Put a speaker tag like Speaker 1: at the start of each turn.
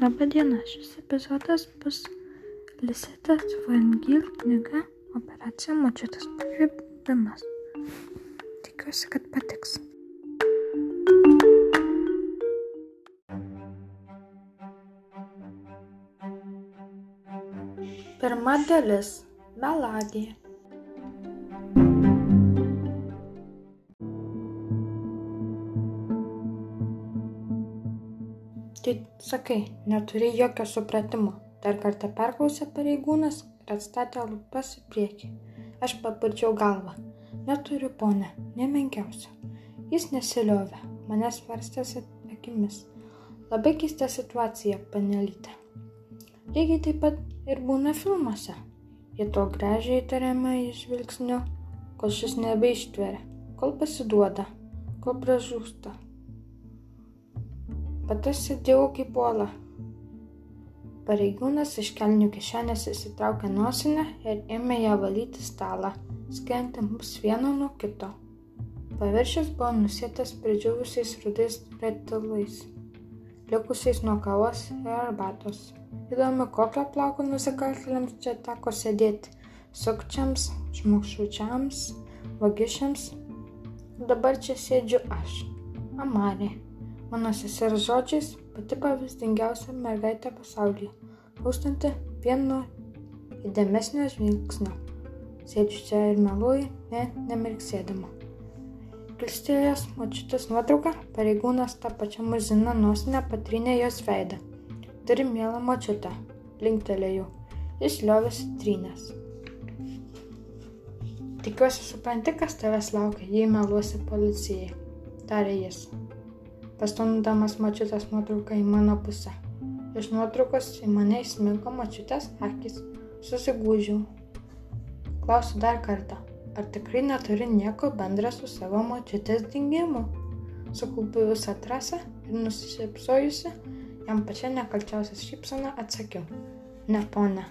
Speaker 1: Labą dieną, šis epizodas bus Lisetas Vangil knyga Operacija Močiutės pagrįbimas. Tikiuosi, kad patiks. Pirma dalis - melagija. Tai sakai, neturi jokio supratimo. Dar kartą perklausė pareigūnas ir atstatė lūpas į priekį. Aš papurčiau galvą. Neturiu, ponė, nemenkiausio. Jis nesiliovė, manęs varstėsi akimis. Labai keista situacija, panelytė. Lygiai taip pat ir būna filmuose. Jie to gražiai įtariamą žvilgsniu, kol šis nebeištveria, kol pasiduoda, kol pražūsta. Aš sėdėjau kaip uola. Pareigūnas iš kelnių kišenės įsitraukė nosinę ir ėmė ją valyti stalą, skenti mus vieną nuo kito. Paviršius buvo nusėtas pridžiūvusiais rudais retilais, likusiais nuo kavos ir arbatos. Įdomu, kokio plauko nusikaltėliams čia teko sėdėti - sukčiams, žmogžudžiams, vagišiams. Dabar čia sėdžiu aš, Amarė. Mano sesers žodžiais pati pavyzdingiausia mergaitė pasaulyje, rūstanti vieno įdėmesnio žvilgsnio. Sėdžiu čia ir meluoju, ne, nemirksėdama. Kilstelėjęs močiutės nuotrauką, pareigūnas tą pačią muziną nosinę patrynė jos veidą. Turi mielą močiutę, linktelėjau. Jis liovėsi trynės. Tikiuosi supranti, kas tavęs laukia, jei meluosi policijai, tarė jis pastumdamas močiutės nuotrauką į mano pusę. Iš nuotraukos į mane įsminko močiutės akis. Susigūžiau. Klausiu dar kartą, ar tikrai neturi nieko bendra su savo močiutės dingimu? Sukaupiu visą trasą ir nusišypsojusi, jam pačia nekalčiausias šypsena atsakiau. Ne, ponė,